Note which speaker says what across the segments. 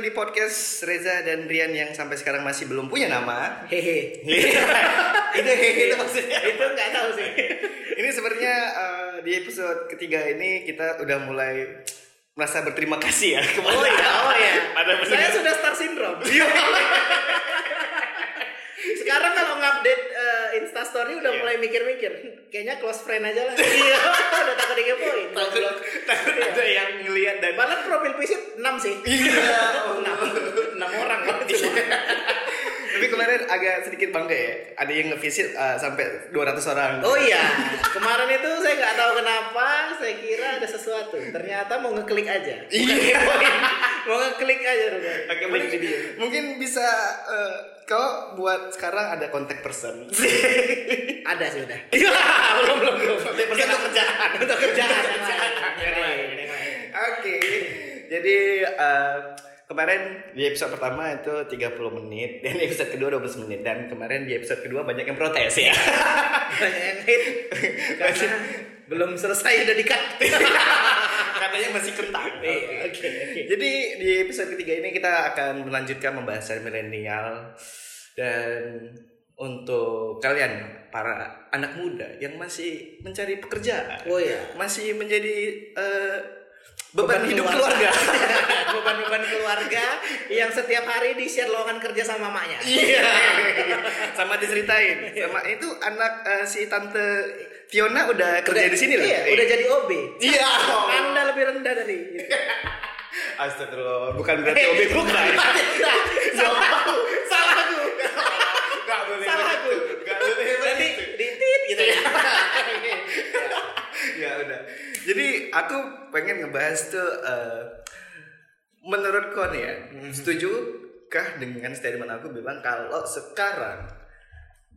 Speaker 1: di podcast Reza dan Rian yang sampai sekarang masih belum punya nama.
Speaker 2: Hehe.
Speaker 1: itu hehe itu maksudnya.
Speaker 2: itu nggak tahu sih.
Speaker 1: Ini sebenarnya eh, di episode ketiga ini kita udah mulai merasa berterima kasih ya kepada
Speaker 2: Oh iya, oh iya.
Speaker 1: pada
Speaker 2: Saya sudah star syndrome. Sekarang kalau ngupdate eh, Insta story udah
Speaker 1: Iya.
Speaker 2: mulai mikir-mikir. Kayaknya close friend aja lah. Iya, udah takut dikepoin.
Speaker 1: takut takut ada yang ngelihat dan
Speaker 2: Malah profil visit 6 sih.
Speaker 1: Iya.
Speaker 2: 6. 6 orang itu.
Speaker 1: Tapi kemarin agak sedikit bangga ya. Ada yang ngevisit eh, sampai 200 orang.
Speaker 2: Oh iya, kemarin itu saya nggak tahu kenapa, saya kira ada sesuatu. Ternyata mau ngeklik aja. Ngepoin. Mau ngeklik aja rupanya.
Speaker 1: Oke,
Speaker 2: Klik
Speaker 1: mungkin, mungkin bisa eh, kau buat sekarang ada kontak person.
Speaker 2: Ada sih udah. Iya, belum belum belum.
Speaker 1: Kontak person untuk kerjaan.
Speaker 2: Untuk kerjaan.
Speaker 1: Oke. Jadi eh, kemarin di episode pertama itu 30 menit dan di episode kedua 12 menit dan kemarin di episode kedua banyak yang protes ya.
Speaker 2: Banyak yang hit karena belum selesai udah di-cut.
Speaker 1: Katanya masih kentang.
Speaker 2: Iya, oke, oke.
Speaker 1: Jadi di episode ketiga ini kita akan melanjutkan membahas milenial dan untuk kalian para anak muda yang masih mencari pekerjaan,
Speaker 2: Oh iya.
Speaker 1: masih menjadi eh, beban, hidup keluarga.
Speaker 2: Beban-beban keluarga yang setiap hari di-share lowongan kerja sama mamanya.
Speaker 1: Iya. Sama diceritain. Sama itu anak eh, si tante Fiona udah kerja di sini loh.
Speaker 2: Iya, udah jadi OB.
Speaker 1: Iya.
Speaker 2: Anda lebih rendah dari itu.
Speaker 1: Astagfirullah, bukan berarti OB bukan.
Speaker 2: Nah, salah aku, salah aku.
Speaker 1: Gak boleh
Speaker 2: Salah aku.
Speaker 1: begitu. Gak boleh
Speaker 2: Berarti ditit gitu ya.
Speaker 1: ya udah. Jadi aku pengen ngebahas tuh eh, menurut kau nih ya, setuju kah dengan statement aku bilang kalau sekarang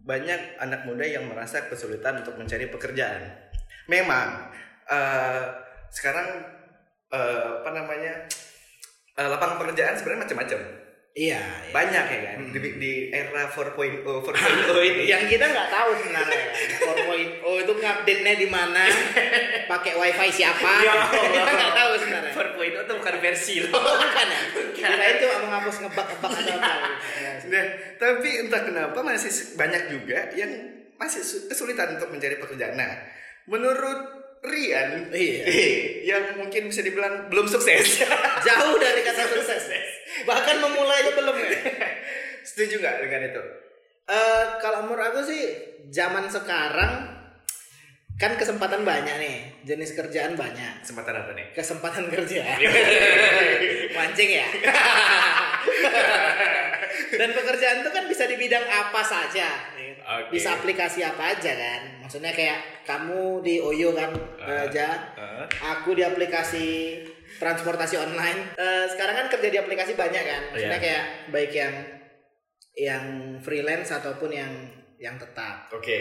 Speaker 1: banyak anak muda yang merasa kesulitan untuk mencari pekerjaan. Memang eh, sekarang eh, apa namanya eh, lapangan pekerjaan sebenarnya macam-macam.
Speaker 2: Iya, iya.
Speaker 1: Banyak ya kan di, di era 4.0 4.0 ini.
Speaker 2: yang kita nggak tahu sebenarnya kan 4.0 itu ngupdate-nya di mana pakai wifi siapa
Speaker 1: Ya
Speaker 2: kita nggak tahu sebenarnya
Speaker 1: 4.0 itu bukan versi loh.
Speaker 2: oh, bukan ya kirain cuma menghapus ngebak-ngebak atau apa
Speaker 1: Nah, tapi entah kenapa masih banyak juga yang masih su- kesulitan untuk mencari pekerjaan. Nah, menurut Rian,
Speaker 2: Iya.
Speaker 1: yang mungkin bisa dibilang belum sukses.
Speaker 2: jauh dari kata sukses bahkan memulai aja belum ya
Speaker 1: Setuju nggak dengan itu?
Speaker 2: Eh, kalau menurut aku sih zaman sekarang kan kesempatan banyak nih jenis kerjaan banyak
Speaker 1: Kesempatan apa nih?
Speaker 2: kesempatan kerja mancing ya dan pekerjaan itu kan bisa di bidang apa saja
Speaker 1: Oke.
Speaker 2: bisa aplikasi apa aja kan maksudnya kayak kamu di Oyo kan
Speaker 1: Ah.
Speaker 2: aja
Speaker 1: Ah.
Speaker 2: aku di aplikasi transportasi online Eh, sekarang kan kerja di aplikasi banyak kan maksudnya
Speaker 1: Iya.
Speaker 2: kayak baik yang yang freelance ataupun yang yang tetap
Speaker 1: Oke.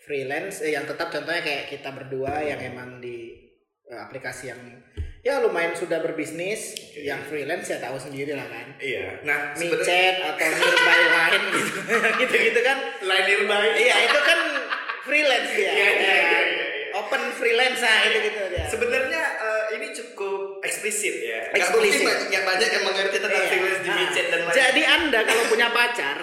Speaker 2: freelance eh, yang tetap contohnya kayak kita berdua yang emang di eh, aplikasi yang ya lumayan sudah berbisnis
Speaker 1: Oke.
Speaker 2: yang freelance ya tahu sendiri lah kan
Speaker 1: Iya. Nah,
Speaker 2: micet atau nearby line gitu gitu-gitu kan
Speaker 1: lain nearby.
Speaker 2: iya itu kan freelance
Speaker 1: Iya, iya,
Speaker 2: Ya.
Speaker 1: iya, iya,
Speaker 2: open freelance nah itu gitu dia
Speaker 1: Sebenarnya eksplisit ya.
Speaker 2: Eksplisit.
Speaker 1: mungkin banyak yang banyak yang mengerti tentang
Speaker 2: Iya.
Speaker 1: freelance di
Speaker 2: Nah,
Speaker 1: micet dan lain.
Speaker 2: Jadi Anda kalau punya pacar,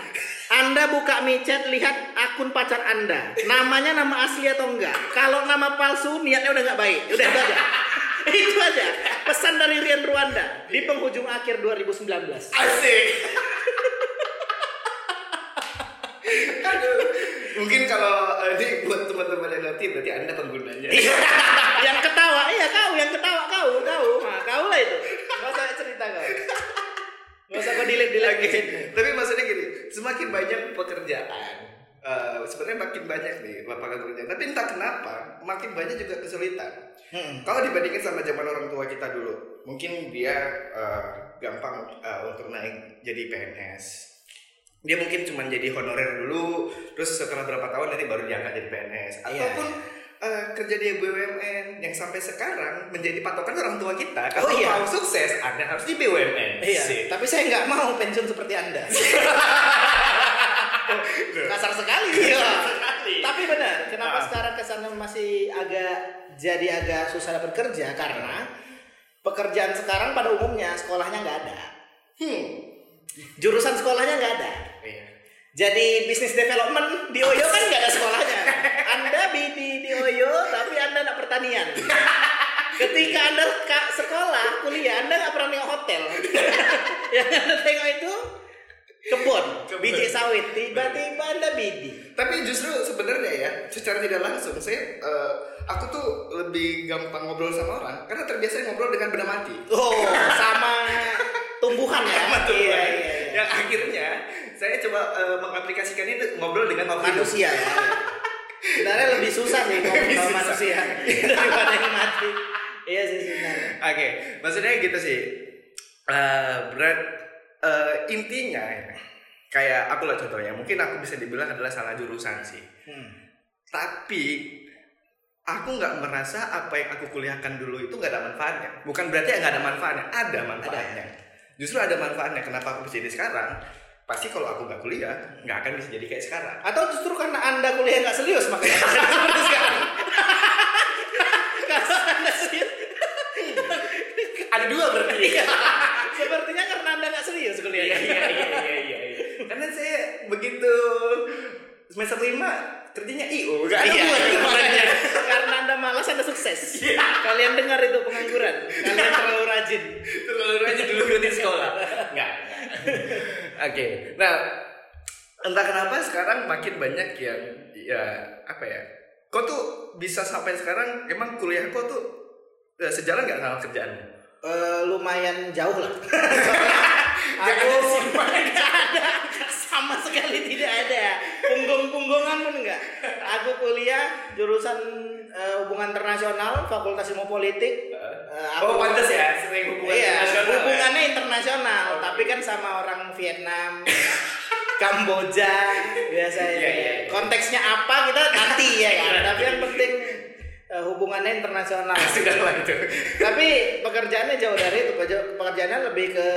Speaker 2: Anda buka micet lihat akun pacar Anda. Namanya nama asli atau enggak? Kalau nama palsu niatnya udah nggak baik. Udah itu aja. itu aja. Pesan dari Rian Ruanda di penghujung akhir 2019.
Speaker 1: Asik. Aduh. Mungkin kalau eh, ini buat teman-teman yang ngerti berarti Anda penggunanya.
Speaker 2: yang ketawa, iya kau yang ketawa kau, kau. Nah, kau lah itu. Gak usah cerita kau. Gak usah kau delete delete micetnya.
Speaker 1: Tapi maksudnya gini, semakin banyak pekerjaan, eh, sebenarnya makin banyak nih lapangan pekerjaan. Tapi entah kenapa, makin banyak juga kesulitan.
Speaker 2: Hmm.
Speaker 1: Kalau dibandingkan sama zaman orang tua kita dulu, mungkin dia eh, gampang eh, untuk naik jadi PNS. Dia mungkin cuma jadi honorer dulu, terus setelah berapa tahun nanti baru diangkat jadi PNS.
Speaker 2: Iya.
Speaker 1: Ataupun eh, kerja di BUMN yang sampai sekarang menjadi patokan orang tua kita. Kalau
Speaker 2: Oh, iya.
Speaker 1: mau sukses, Anda harus di BUMN.
Speaker 2: Iya, tapi saya nggak mau pensiun seperti Anda. Kasar sekali.
Speaker 1: Sekali.
Speaker 2: Tapi benar, kenapa
Speaker 1: Ah.
Speaker 2: sekarang ke sana masih agak jadi agak susah dapat kerja karena pekerjaan sekarang pada umumnya sekolahnya nggak ada.
Speaker 1: Hmm.
Speaker 2: Jurusan sekolahnya nggak ada.
Speaker 1: Iya.
Speaker 2: Jadi bisnis development di Oyo kan nggak ada sekolahnya. Anda BD di Oyo tapi Anda nak pertanian. Ketika Anda sekolah, kuliah, Anda nggak pernah nengok hotel. Yang Anda tengok itu kebun,
Speaker 1: Kebun.
Speaker 2: biji sawit. Tiba-tiba Anda BD.
Speaker 1: Tapi justru sebenarnya ya, secara tidak langsung saya eh, aku tuh lebih gampang ngobrol sama orang karena terbiasa ngobrol dengan benda mati.
Speaker 2: Oh, sama tumbuhan ya.
Speaker 1: Sama tuh,
Speaker 2: Iya,
Speaker 1: Bang.
Speaker 2: iya, iya.
Speaker 1: Yang akhirnya saya coba eh, mengaplikasikan itu ngobrol dengan.
Speaker 2: Manusia ya. Sebenarnya lebih susah sih
Speaker 1: Lebih
Speaker 2: sama
Speaker 1: susah.
Speaker 2: manusia daripada yang mati. Iya sih sebenarnya.
Speaker 1: Oke, maksudnya gitu sih. Eh, berat eh, intinya ya, kayak aku lah contohnya, mungkin aku bisa dibilang adalah salah jurusan sih.
Speaker 2: Hmm.
Speaker 1: Tapi aku nggak merasa apa yang aku kuliahkan dulu itu nggak ada manfaatnya. Bukan berarti nggak ada manfaatnya, ada manfaatnya. Justru ada manfaatnya. Kenapa aku bisa jadi sekarang? Pasti kalau aku nggak kuliah, nggak akan bisa jadi kayak sekarang.
Speaker 2: Atau justru karena anda kuliah nggak serius makanya sekarang. Karena anda serius.
Speaker 1: Ada dua berarti.
Speaker 2: Iya. Sepertinya karena anda nggak serius kuliah.
Speaker 1: iya iya iya iya iya. Karena saya begitu semester lima kerjanya IO, nggak ada
Speaker 2: Iya,
Speaker 1: buat
Speaker 2: makanya. karena anda malas anda sukses. Kalian dengar itu pengangguran. Kalian terlalu rajin.
Speaker 1: terlalu rajin dulu di sekolah. Enggak. Oke. Nah, entah kenapa sekarang makin banyak yang ya apa ya? Kau tuh bisa sampai sekarang emang kuliah kau tuh ya, sejalan nggak sama kerjaanmu?
Speaker 2: Eh, lumayan jauh lah.
Speaker 1: Nggak
Speaker 2: aku sama sekali tidak ada punggung-punggungan pun enggak. Aku kuliah jurusan eh, hubungan internasional, Fakultas Ilmu Politik. Eh, aku-
Speaker 1: Oh pantas ya, sering hubungan
Speaker 2: iya,
Speaker 1: internasional. ya?
Speaker 2: hubungannya internasional,
Speaker 1: Oke.
Speaker 2: tapi kan sama orang Vietnam, Kamboja, biasanya.
Speaker 1: Iya, iya, iya.
Speaker 2: Konteksnya apa kita nanti ya kan.
Speaker 1: Iya.
Speaker 2: tapi yang penting eh, hubungannya internasional.
Speaker 1: Sudah lah itu.
Speaker 2: tapi pekerjaannya jauh dari itu. Pekerja- Pekerjaannya lebih ke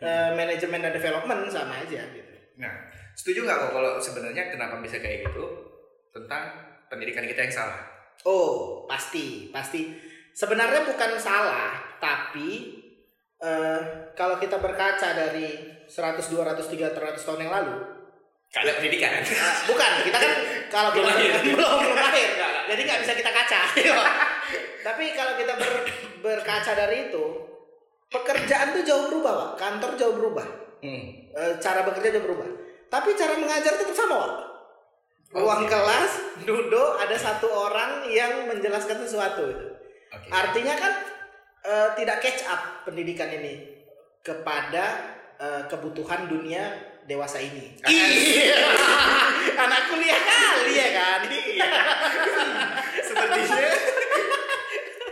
Speaker 2: eh, manajemen dan development sama aja gitu.
Speaker 1: Nah, setuju nggak kok kalau sebenarnya kenapa bisa kayak gitu tentang pendidikan kita yang salah?
Speaker 2: Oh, pasti, pasti. Sebenarnya bukan salah, tapi eh, kalau kita berkaca dari 100, 200, 300 tahun yang lalu,
Speaker 1: Gak ada pendidikan.
Speaker 2: eh, bukan, kita kan kalau
Speaker 1: Belum
Speaker 2: kita belum belum lahir, jadi nggak bisa kita kaca. tapi kalau kita ber- berkaca dari itu, pekerjaan tuh jauh berubah, Pak. Kantor jauh berubah,
Speaker 1: Hmm.
Speaker 2: Eh, cara bekerja jauh berubah. Tapi cara mengajar tetap sama, Pak. Ruang
Speaker 1: Oke.
Speaker 2: kelas, duduk, ada satu orang yang menjelaskan sesuatu.
Speaker 1: Oke.
Speaker 2: Artinya kan eh, tidak catch up pendidikan ini kepada eh, kebutuhan dunia dewasa ini.
Speaker 1: Iya.
Speaker 2: Anak kuliah kali ya kan.
Speaker 1: Sepertinya.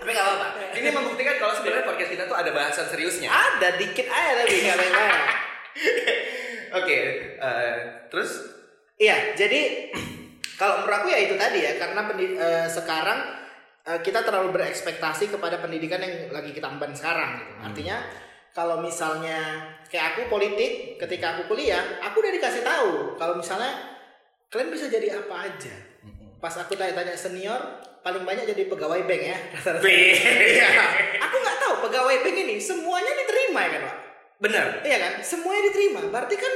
Speaker 1: Tapi gak apa-apa. Ini membuktikan kalau sebenarnya podcast kita tuh ada bahasan seriusnya.
Speaker 2: Ada dikit aja tapi nggak banyak.
Speaker 1: Oke. eh, terus?
Speaker 2: Iya, jadi kalau menurut aku ya itu tadi ya karena pendi- eh, sekarang eh, kita terlalu berekspektasi kepada pendidikan yang lagi kita emban sekarang gitu. Artinya kalau misalnya kayak aku politik ketika aku kuliah, aku udah dikasih tahu kalau misalnya kalian bisa jadi apa aja. Pas aku tanya-tanya senior, paling banyak jadi pegawai bank ya. rata-rata. Iya. aku nggak tahu pegawai bank ini semuanya diterima ya kan pak?
Speaker 1: Benar.
Speaker 2: Iya kan, semuanya diterima. Berarti kan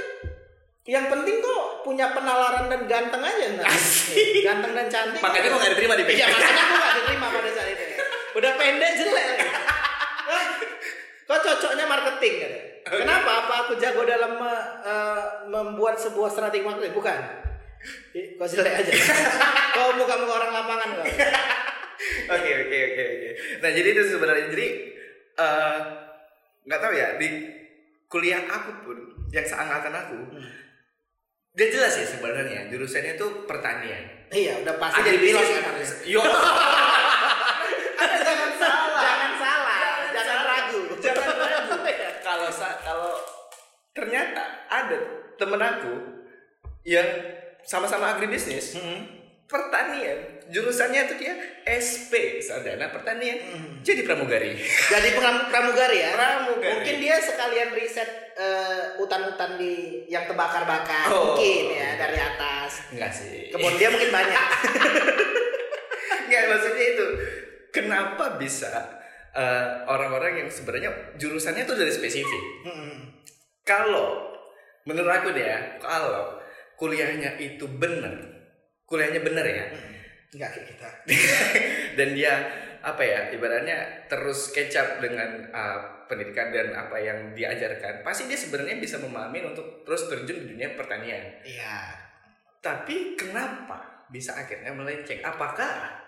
Speaker 2: yang penting kok punya penalaran dan ganteng aja enggak?
Speaker 1: Asik.
Speaker 2: Ganteng dan cantik.
Speaker 1: Makanya kok gak diterima di
Speaker 2: Iya,
Speaker 1: PK.
Speaker 2: makanya aku gak diterima pada saat itu. Udah pendek jelek. Kok cocoknya marketing kan? Kenapa? Apa aku jago dalam me- eh, membuat sebuah strategi marketing? Bukan. Kok jelek aja. Kau muka-muka orang lapangan kok.
Speaker 1: Oke oke oke oke. Nah jadi itu sebenarnya jadi eh, nggak tahu ya di kuliah aku pun yang seangkatan aku dia jelas ya sebenarnya jurusannya itu pertanian.
Speaker 2: Iya, udah pasti
Speaker 1: Ada
Speaker 2: jadi
Speaker 1: bisnis.
Speaker 2: pilot kan harusnya.
Speaker 1: Yo. Jangan salah.
Speaker 2: Jangan salah, jangan ragu.
Speaker 1: Jangan ragu. kalau sa- kalau ternyata ada temen aku yang sama-sama agribisnis
Speaker 2: Hmm.
Speaker 1: Pertanian jurusannya itu dia SP sarjana pertanian
Speaker 2: Hmm.
Speaker 1: jadi pramugari
Speaker 2: Jadi pram- pramugari ya.
Speaker 1: Pramugari.
Speaker 2: Mungkin dia sekalian riset eh, hutan-hutan di yang terbakar-bakar
Speaker 1: Oh.
Speaker 2: mungkin ya dari atas.
Speaker 1: enggak sih
Speaker 2: Kebun dia mungkin banyak.
Speaker 1: enggak maksudnya itu kenapa bisa eh, orang-orang yang sebenarnya jurusannya itu dari spesifik
Speaker 2: Hmm.
Speaker 1: kalau menurut aku deh ya kalau kuliahnya itu benar kuliahnya benar ya
Speaker 2: Enggak kayak kita.
Speaker 1: dan dia apa ya ibaratnya terus kecap dengan uh, pendidikan dan apa yang diajarkan pasti dia sebenarnya bisa memahami untuk terus terjun di dunia pertanian
Speaker 2: Iya.
Speaker 1: tapi kenapa bisa akhirnya melenceng apakah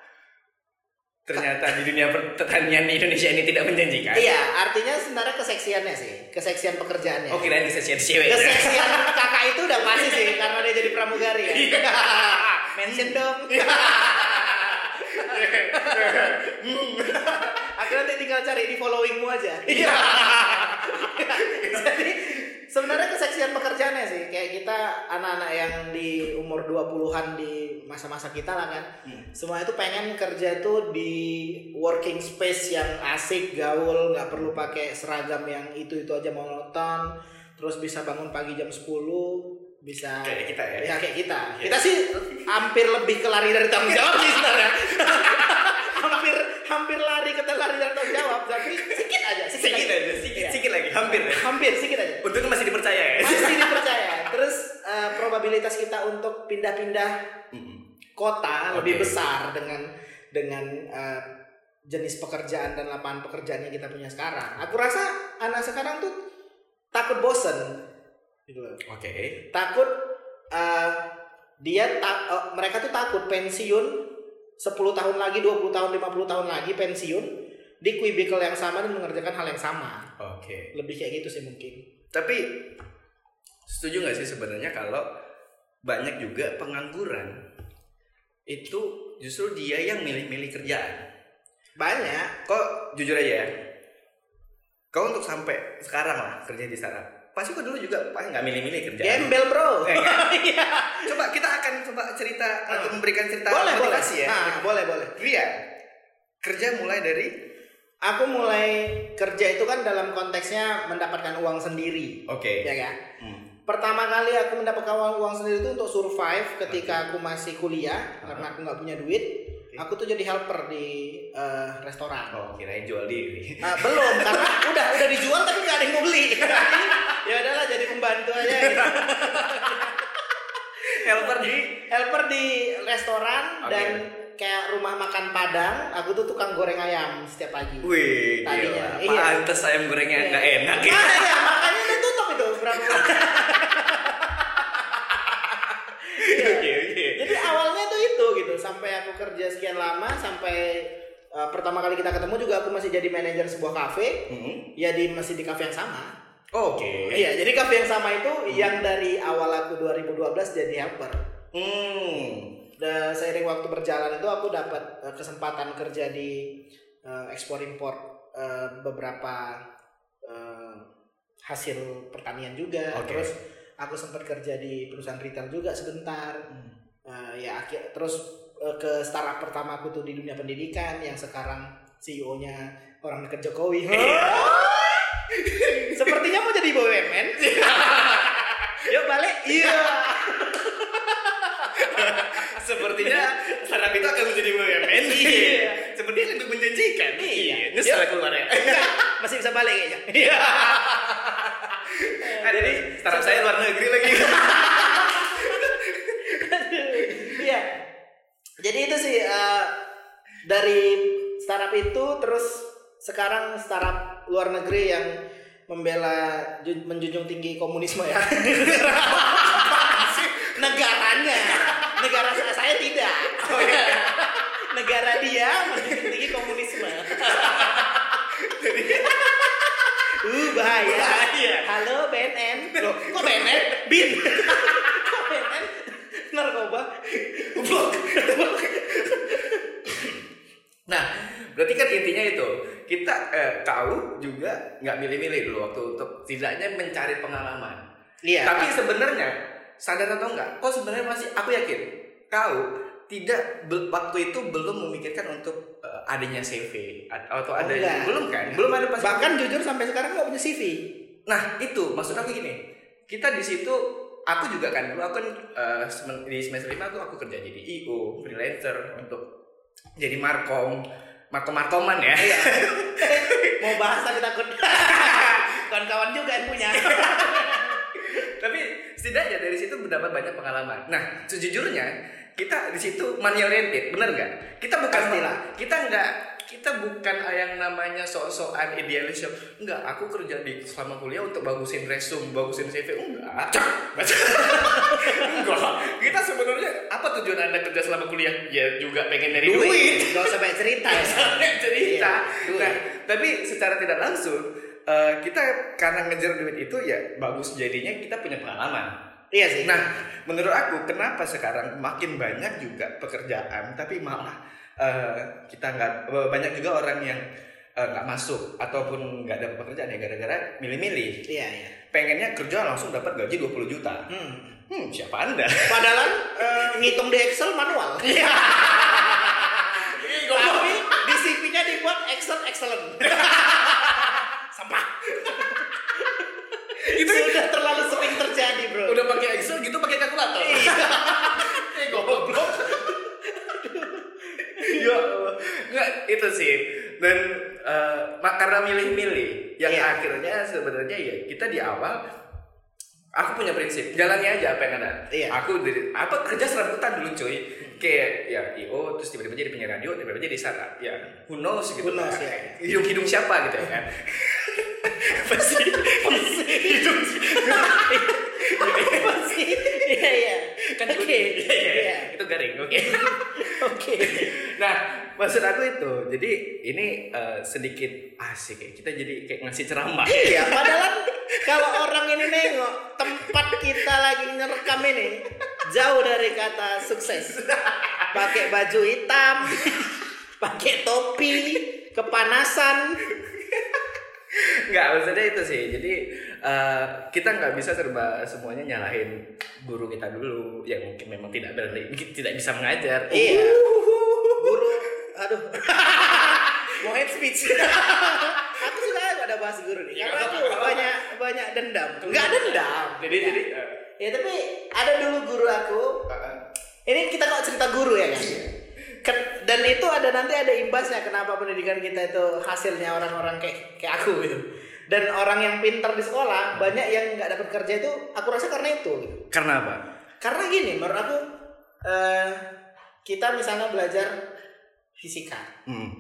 Speaker 1: ternyata di dunia pertanian di Indonesia ini tidak menjanjikan
Speaker 2: Iya, artinya sebenarnya keseksiannya sih, keseksian pekerjaannya.
Speaker 1: oh kirain keseksian cewek?
Speaker 2: Keseksian kakak itu udah pasti sih karena dia jadi pramugari ya. Mention dong. Aku nanti tinggal cari di followingmu aja. Iya. Jadi sebenarnya keseksian pekerjaannya sih kayak kita anak-anak yang di umur 20-an di masa-masa kita lah kan. Semua itu pengen kerja tuh di working space yang asik, gaul, nggak perlu pakai seragam yang itu-itu aja monoton. Terus bisa bangun pagi jam 10, bisa
Speaker 1: Kayak kita ya?
Speaker 2: Ya kayak kita. Kita sih hampir lebih ke lari dari tanggung jawab sih sebenarnya. hampir hampir lari ke lari dari tanggung jawab, tapi sedikit aja, sedikit,
Speaker 1: sedikit
Speaker 2: aja.
Speaker 1: sedikit
Speaker 2: Iya.
Speaker 1: sedikit lagi hampir ya
Speaker 2: Hampir sedikit aja.
Speaker 1: untungnya masih dipercaya ya
Speaker 2: Masih dipercaya. Terus eh, probabilitas kita untuk pindah-pindah kota
Speaker 1: Oke.
Speaker 2: lebih besar dengan dengan eh, jenis pekerjaan dan lapangan pekerjaan yang kita punya sekarang. Aku rasa anak sekarang tuh takut bosen. Gitu loh.
Speaker 1: oke
Speaker 2: takut uh, dia tak uh, mereka tuh takut pensiun 10 tahun lagi, 20 tahun, 50 tahun lagi pensiun di kubikel yang sama dan mengerjakan hal yang sama.
Speaker 1: oke
Speaker 2: Lebih kayak gitu sih mungkin.
Speaker 1: Tapi setuju nggak sih sebenarnya kalau banyak juga pengangguran itu justru dia yang milih-milih kerjaan.
Speaker 2: Banyak.
Speaker 1: Kok jujur aja ya, kau untuk sampai sekarang lah kerja di startup, pasti kau dulu juga pasti nggak milih-milih kerjaan.
Speaker 2: Gembel, Bro.
Speaker 1: Eh, kan? Coba kita akan coba cerita atau memberikan cerita
Speaker 2: boleh, boleh.
Speaker 1: motivasi ya.
Speaker 2: Nah, boleh, boleh.
Speaker 1: Iya. Kerja mulai dari
Speaker 2: Aku mulai kerja itu kan dalam konteksnya mendapatkan uang sendiri.
Speaker 1: oke.
Speaker 2: Ya kan?
Speaker 1: Hmm.
Speaker 2: Pertama kali aku mendapatkan uang, uang sendiri itu untuk survive ketika aku masih kuliah
Speaker 1: Ah.
Speaker 2: karena aku nggak punya duit. Aku tuh jadi helper di eh, restoran.
Speaker 1: Oh, kirain jual diri.
Speaker 2: Ah, belum karena udah udah dijual tapi nggak ada yang mau beli. ya udahlah jadi pembantu aja. Gitu.
Speaker 1: Helper di
Speaker 2: Helper di restoran
Speaker 1: Oke.
Speaker 2: dan kayak rumah makan Padang. Aku tuh tukang goreng ayam setiap pagi.
Speaker 1: Wih,
Speaker 2: Tadinya,
Speaker 1: gila.
Speaker 2: iya.
Speaker 1: Pantes ayam gorengnya
Speaker 2: Iya.
Speaker 1: nggak enak ya.
Speaker 2: Makanya, makanya udah tutup itu berapa
Speaker 1: Oke, oke.
Speaker 2: Jadi awalnya tuh itu gitu sampai aku kerja sekian lama sampai uh, pertama kali kita ketemu juga aku masih jadi manajer sebuah kafe.
Speaker 1: Hmm.
Speaker 2: Ya di masih di kafe yang sama.
Speaker 1: Oke.
Speaker 2: Iya, jadi kafe yang sama itu yang dari awal aku 2012 jadi helper.
Speaker 1: Hmm.
Speaker 2: Dan seiring waktu berjalan itu aku dapat uh, kesempatan kerja di uh, ekspor impor uh, beberapa uh, hasil pertanian juga.
Speaker 1: Oke.
Speaker 2: Terus aku sempat kerja di perusahaan retail juga sebentar. Uh, ya akhir terus ke startup pertama aku tuh di dunia pendidikan yang sekarang CEO-nya orang dekat Jokowi. Sepertinya mau jadi BUMN. Yuk balik. Iya.
Speaker 1: Sepertinya startup itu akan menjadi BUMN.
Speaker 2: Iya.
Speaker 1: Sepertinya lebih menjanjikan.
Speaker 2: Iya.
Speaker 1: Ini setelah keluar ya.
Speaker 2: Masih bisa balik kayaknya. Iya.
Speaker 1: Ada nih startup saya luar negeri lagi.
Speaker 2: Iya. Jadi itu sih eh, dari startup itu terus sekarang startup luar negeri yang membela ju- menjunjung tinggi komunisme ya. Negaranya, negara saya, saya tidak. Negara dia menjunjung tinggi komunisme. uh bahaya.
Speaker 1: Bahaya.
Speaker 2: Halo BNN. Loh, kok BNN? Bin. kok BNN? Narkoba.
Speaker 1: Goblok. Nah, berarti kan intinya itu kita eh, kau juga nggak milih-milih dulu waktu untuk tidaknya mencari pengalaman.
Speaker 2: Iya.
Speaker 1: Tapi sebenarnya sadar atau enggak, kau sebenarnya masih aku yakin kau tidak waktu itu belum memikirkan untuk eh, adanya CV atau
Speaker 2: Oh,
Speaker 1: ada
Speaker 2: enggak.
Speaker 1: belum kan? Belum ada pas
Speaker 2: Bahkan jujur sampai sekarang nggak punya CV.
Speaker 1: Nah itu maksud aku gini, kita di situ aku juga kan dulu aku kan semen- di semester lima aku aku kerja jadi IO freelancer untuk jadi markom markom markoman ya.
Speaker 2: Mau bahas tapi takut. kawan-kawan juga yang punya.
Speaker 1: Tapi setidaknya dari situ mendapat banyak pengalaman. Nah, sejujurnya kita di situ money oriented, bener nggak? Kita bukan
Speaker 2: Pastilah.
Speaker 1: kita nggak kita bukan yang namanya sok-sokan idealis yang enggak aku kerja di selama kuliah untuk bagusin resume bagusin CV enggak. Enggak. Kita sebenarnya apa tujuan anda kerja selama kuliah? Ya juga pengen dari duit,
Speaker 2: Duit. Gak usah banyak cerita. ya.
Speaker 1: Banyak cerita.
Speaker 2: Iya,
Speaker 1: nah, tapi secara tidak langsung eh, kita karena ngejar duit itu ya bagus jadinya kita punya pengalaman.
Speaker 2: Iya sih.
Speaker 1: Nah, menurut aku kenapa sekarang makin banyak juga pekerjaan, tapi malah eh, kita nggak banyak juga orang yang eh, nggak masuk ataupun nggak dapat pekerjaan ya gara-gara milih-milih.
Speaker 2: Iya, iya.
Speaker 1: Pengennya kerja langsung dapat gaji 20 juta.
Speaker 2: Hmm.
Speaker 1: Hmm, siapa anda?
Speaker 2: Padahal eh, ngitung di Excel manual. Tapi di CV-nya dibuat Excel excellent. Sampah.
Speaker 1: Itu
Speaker 2: Sudah terlalu sering terjadi, Bro.
Speaker 1: udah pakai Excel gitu pakai kalkulator. Eh, goblok. Ya. Nggak, itu sih. Dan mak- karena milih-milih yang
Speaker 2: Iya.
Speaker 1: akhirnya sebenarnya ya kita di awal aku punya prinsip jalani aja apa yang ada.
Speaker 2: Iya.
Speaker 1: Aku dari apa kerja serabutan dulu cuy. Kayak ya IO terus tiba-tiba jadi penyiar radio, tiba-tiba jadi startup. Ya who knows gitu.
Speaker 2: Who knows,
Speaker 1: kan.
Speaker 2: ya.
Speaker 1: Hidung hidung siapa gitu ya kan. Pasti hidung.
Speaker 2: Iya, iya.
Speaker 1: kan
Speaker 2: Oke.
Speaker 1: Iya, iya, iya.
Speaker 2: Iya.
Speaker 1: Itu garing. Oke.
Speaker 2: Oke.
Speaker 1: Nah, maksud aku itu, jadi ini eh, sedikit asik ya. Kita jadi kayak ngasih ceramah.
Speaker 2: Iya, padahal kalau orang ini nengok tempat kita lagi ngerekam ini jauh dari kata sukses. Pakai baju hitam, pakai topi, kepanasan.
Speaker 1: Nggak, maksudnya itu sih. Jadi eh, kita nggak bisa serba semuanya nyalahin guru kita dulu yang mungkin memang tidak berarti tidak bisa mengajar.
Speaker 2: Iya. Guru, aduh. Mau head speech. aku suka ada bahas guru nih. Karena aku banyak banyak dendam. Enggak dendam.
Speaker 1: Jadi jadi eh,
Speaker 2: Ya tapi ada dulu guru aku Ini kita kok cerita guru ya kan? Dan itu ada nanti ada imbasnya kenapa pendidikan kita itu hasilnya orang-orang kayak kayak aku gitu. Dan orang yang pintar di sekolah banyak yang nggak dapat kerja itu aku rasa karena itu.
Speaker 1: Karena apa?
Speaker 2: Karena gini menurut aku eh, kita misalnya belajar fisika,
Speaker 1: Hmm.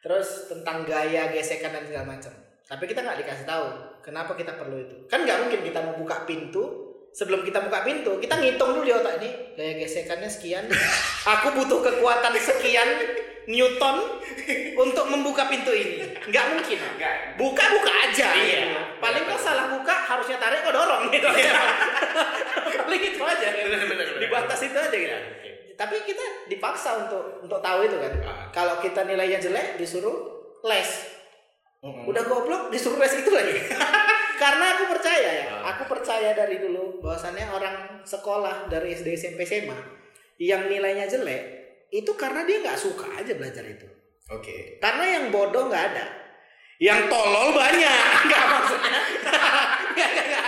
Speaker 2: terus tentang gaya gesekan dan segala macam. Tapi kita nggak dikasih tahu kenapa kita perlu itu. Kan nggak mungkin kita mau buka pintu sebelum kita buka pintu kita ngitung dulu di otak ini gaya gesekannya sekian. Aku butuh kekuatan sekian newton untuk membuka pintu ini. Nggak mungkin. Buka buka aja.
Speaker 1: Iya.
Speaker 2: Paling kalau salah buka harusnya tarik kok dorong gitu. Paling itu aja. Di batas itu aja gitu. Tapi kita dipaksa untuk untuk tahu itu kan.
Speaker 1: Ah.
Speaker 2: Kalau kita nilainya jelek disuruh les. Udah goblok disuruh les itu lagi. Karena aku percaya ya,
Speaker 1: Ah.
Speaker 2: aku percaya dari dulu bahwasannya orang sekolah dari SD SMP SMA yang nilainya jelek itu karena dia nggak suka aja belajar itu.
Speaker 1: Oke.
Speaker 2: Karena yang bodoh nggak ada. Yang tolol banyak. Enggak maksudnya. Enggak, enggak.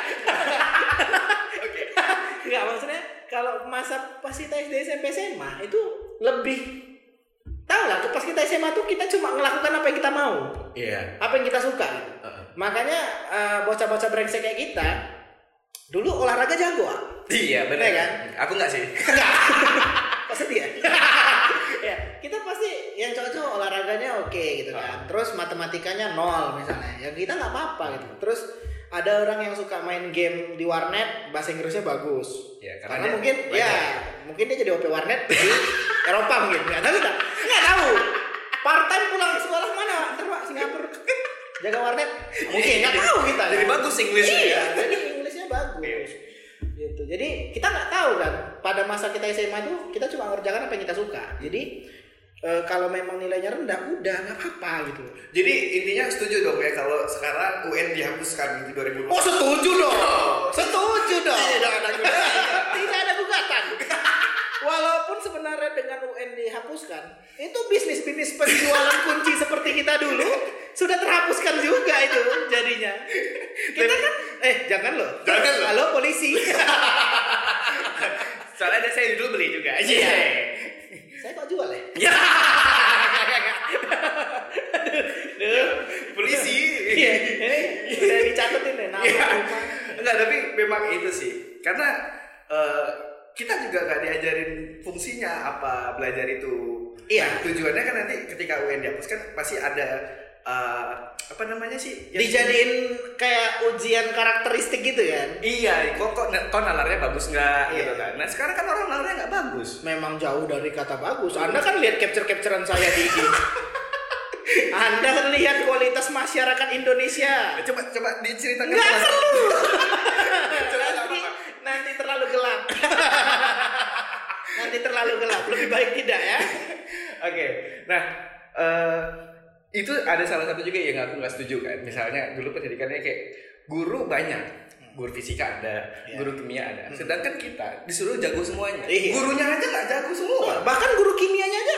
Speaker 2: Enggak maksudnya kalau masa pas kita SD SMP SMA itu lebih tahu lah pas kita SMA tuh kita cuma ngelakukan apa yang kita mau,
Speaker 1: Iya.
Speaker 2: apa yang kita suka. gitu.
Speaker 1: Heeh.
Speaker 2: Makanya eh, bocah-bocah brengsek kayak kita dulu olahraga jago. ah.
Speaker 1: Iya benar
Speaker 2: Iya kan?
Speaker 1: Aku nggak sih.
Speaker 2: Sedih ya? ya, kita pasti yang cocok olahraganya oke gitu kan. Terus matematikanya nol misalnya. Ya kita nggak apa-apa gitu. Terus ada orang yang suka main game di warnet, bahasa Inggrisnya bagus.
Speaker 1: Ya, karena
Speaker 2: karena mungkin
Speaker 1: belajar.
Speaker 2: ya, mungkin dia jadi OP warnet di Eropa mungkin. Nggak tahu kita. Nggak tahu. Part time pulang sekolah mana? Ntar Pak Singapura. Jaga warnet. Mungkin nggak tahu kita.
Speaker 1: Jadi
Speaker 2: kan?
Speaker 1: bagus Inggrisnya
Speaker 2: Iya,
Speaker 1: ya.
Speaker 2: jadi Inggrisnya bagus. Gitu. Jadi kita nggak tahu kan pada masa kita SMA itu kita cuma ngerjakan apa yang kita suka. Jadi eh, kalau memang nilainya rendah udah nggak apa-apa gitu.
Speaker 1: Jadi intinya setuju dong ya kalau sekarang UN dihapuskan di 2020.
Speaker 2: Oh setuju dong. Setuju dong.
Speaker 1: Tidak ada gugatan.
Speaker 2: Tidak ada gugatan. Walaupun sebenarnya dengan UN dihapuskan, itu bisnis-bisnis penjualan kunci seperti kita dulu sudah terhapuskan juga itu jadinya. Kita kan eh jangan loh.
Speaker 1: Jangan loh.
Speaker 2: Halo polisi.
Speaker 1: Soalnya ada saya dulu beli juga.
Speaker 2: Iya. Saya kok jual ya?
Speaker 1: Ya.
Speaker 2: Duh.
Speaker 1: Polisi.
Speaker 2: Iya, ini udah dicari
Speaker 1: Iya.
Speaker 2: rumah.
Speaker 1: Enggak, tapi memang itu sih. Karena eh, kita juga nggak diajarin fungsinya apa belajar itu.
Speaker 2: Iya.
Speaker 1: Tujuannya kan nanti ketika UN dihapus kan pasti ada eh, apa namanya sih? Yang-
Speaker 2: Dijadiin kayak ujian karakteristik gitu kan.
Speaker 1: Iya, kok kok, kok nalarnya bagus nggak
Speaker 2: Iya.
Speaker 1: gitu kan. Nah sekarang kan orang nalarnya nggak bagus.
Speaker 2: Memang jauh dari kata bagus. Anda kan lihat capture-capturean saya di IG. Anda lihat kualitas masyarakat Indonesia.
Speaker 1: Coba coba diceritakan.
Speaker 2: Nggak
Speaker 1: Mas.
Speaker 2: perlu. Nanti, nanti terlalu gelap. nanti terlalu gelap. Lebih baik tidak ya.
Speaker 1: Oke, nah eh, itu ada salah satu juga yang aku nggak setuju kan. Misalnya dulu pendidikannya kayak guru banyak, guru fisika ada,
Speaker 2: Iya.
Speaker 1: guru kimia ada. Sedangkan kita disuruh jago semuanya.
Speaker 2: Iya.
Speaker 1: Gurunya aja nggak jago semua.
Speaker 2: Bahkan guru kimianya aja.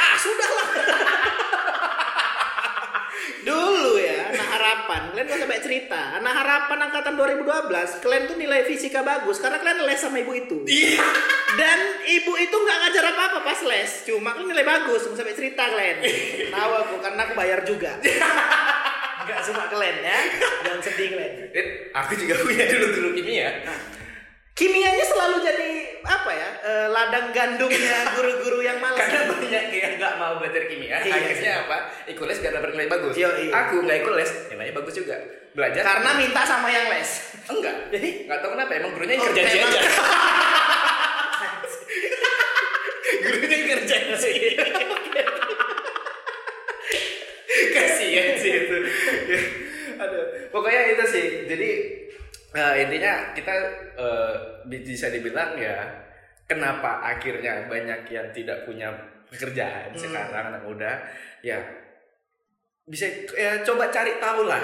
Speaker 2: ah, sudahlah. Dulu ya, anak harapan. Kalian gak sampai cerita. Anak harapan angkatan 2012, kalian tuh nilai fisika bagus karena kalian les sama ibu itu.
Speaker 1: Iya.
Speaker 2: Dan ibu itu nggak ngajar apa-apa pas les. Cuma kan nilai bagus, nggak sampai cerita kalian. Tahu aku karena aku bayar juga. Gak cuma kalian ya. Jangan sedih kalian.
Speaker 1: Aku juga punya dulu guru kimia.
Speaker 2: Kimianya selalu jadi apa ya? eh, ladang gandumnya guru-guru yang malas.
Speaker 1: Karena banyak yang nggak mau belajar kimia,
Speaker 2: Iya.
Speaker 1: akhirnya apa? Ikut les biar dapat nilai bagus.
Speaker 2: Iya, iya.
Speaker 1: Aku nggak ikut les, nilainya bagus juga. Belajar
Speaker 2: Karena minta sama yang les.
Speaker 1: enggak.
Speaker 2: Jadi
Speaker 1: Nggak tahu kenapa emang gurunya yang
Speaker 2: Oh,
Speaker 1: kerja aja. gurunya yang kerja sih. Kasihan sih itu. Aduh, pokoknya itu sih. Jadi eh, intinya kita eh, bisa dibilang ya kenapa akhirnya banyak yang tidak punya pekerjaan
Speaker 2: Hmm.
Speaker 1: sekarang anak muda ya bisa ya coba cari tahu lah.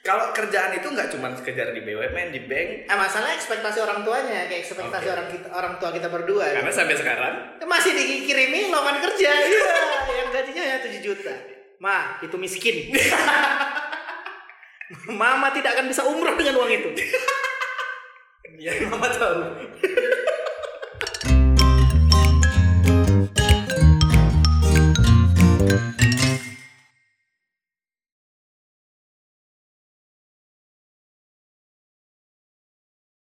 Speaker 1: Kalau kerjaan itu nggak cuma sekedar di BUMN, di bank,
Speaker 2: Ah, masalah ekspektasi orang tuanya kayak ekspektasi
Speaker 1: Oke.
Speaker 2: orang kita orang tua kita berdua.
Speaker 1: karena sampai sekarang
Speaker 2: Masih dikirimi lowongan kerja. Iya, yang gajinya ya 7 juta. Ma, itu miskin. Mama tidak akan bisa umroh dengan uang itu.
Speaker 1: ya mama tahu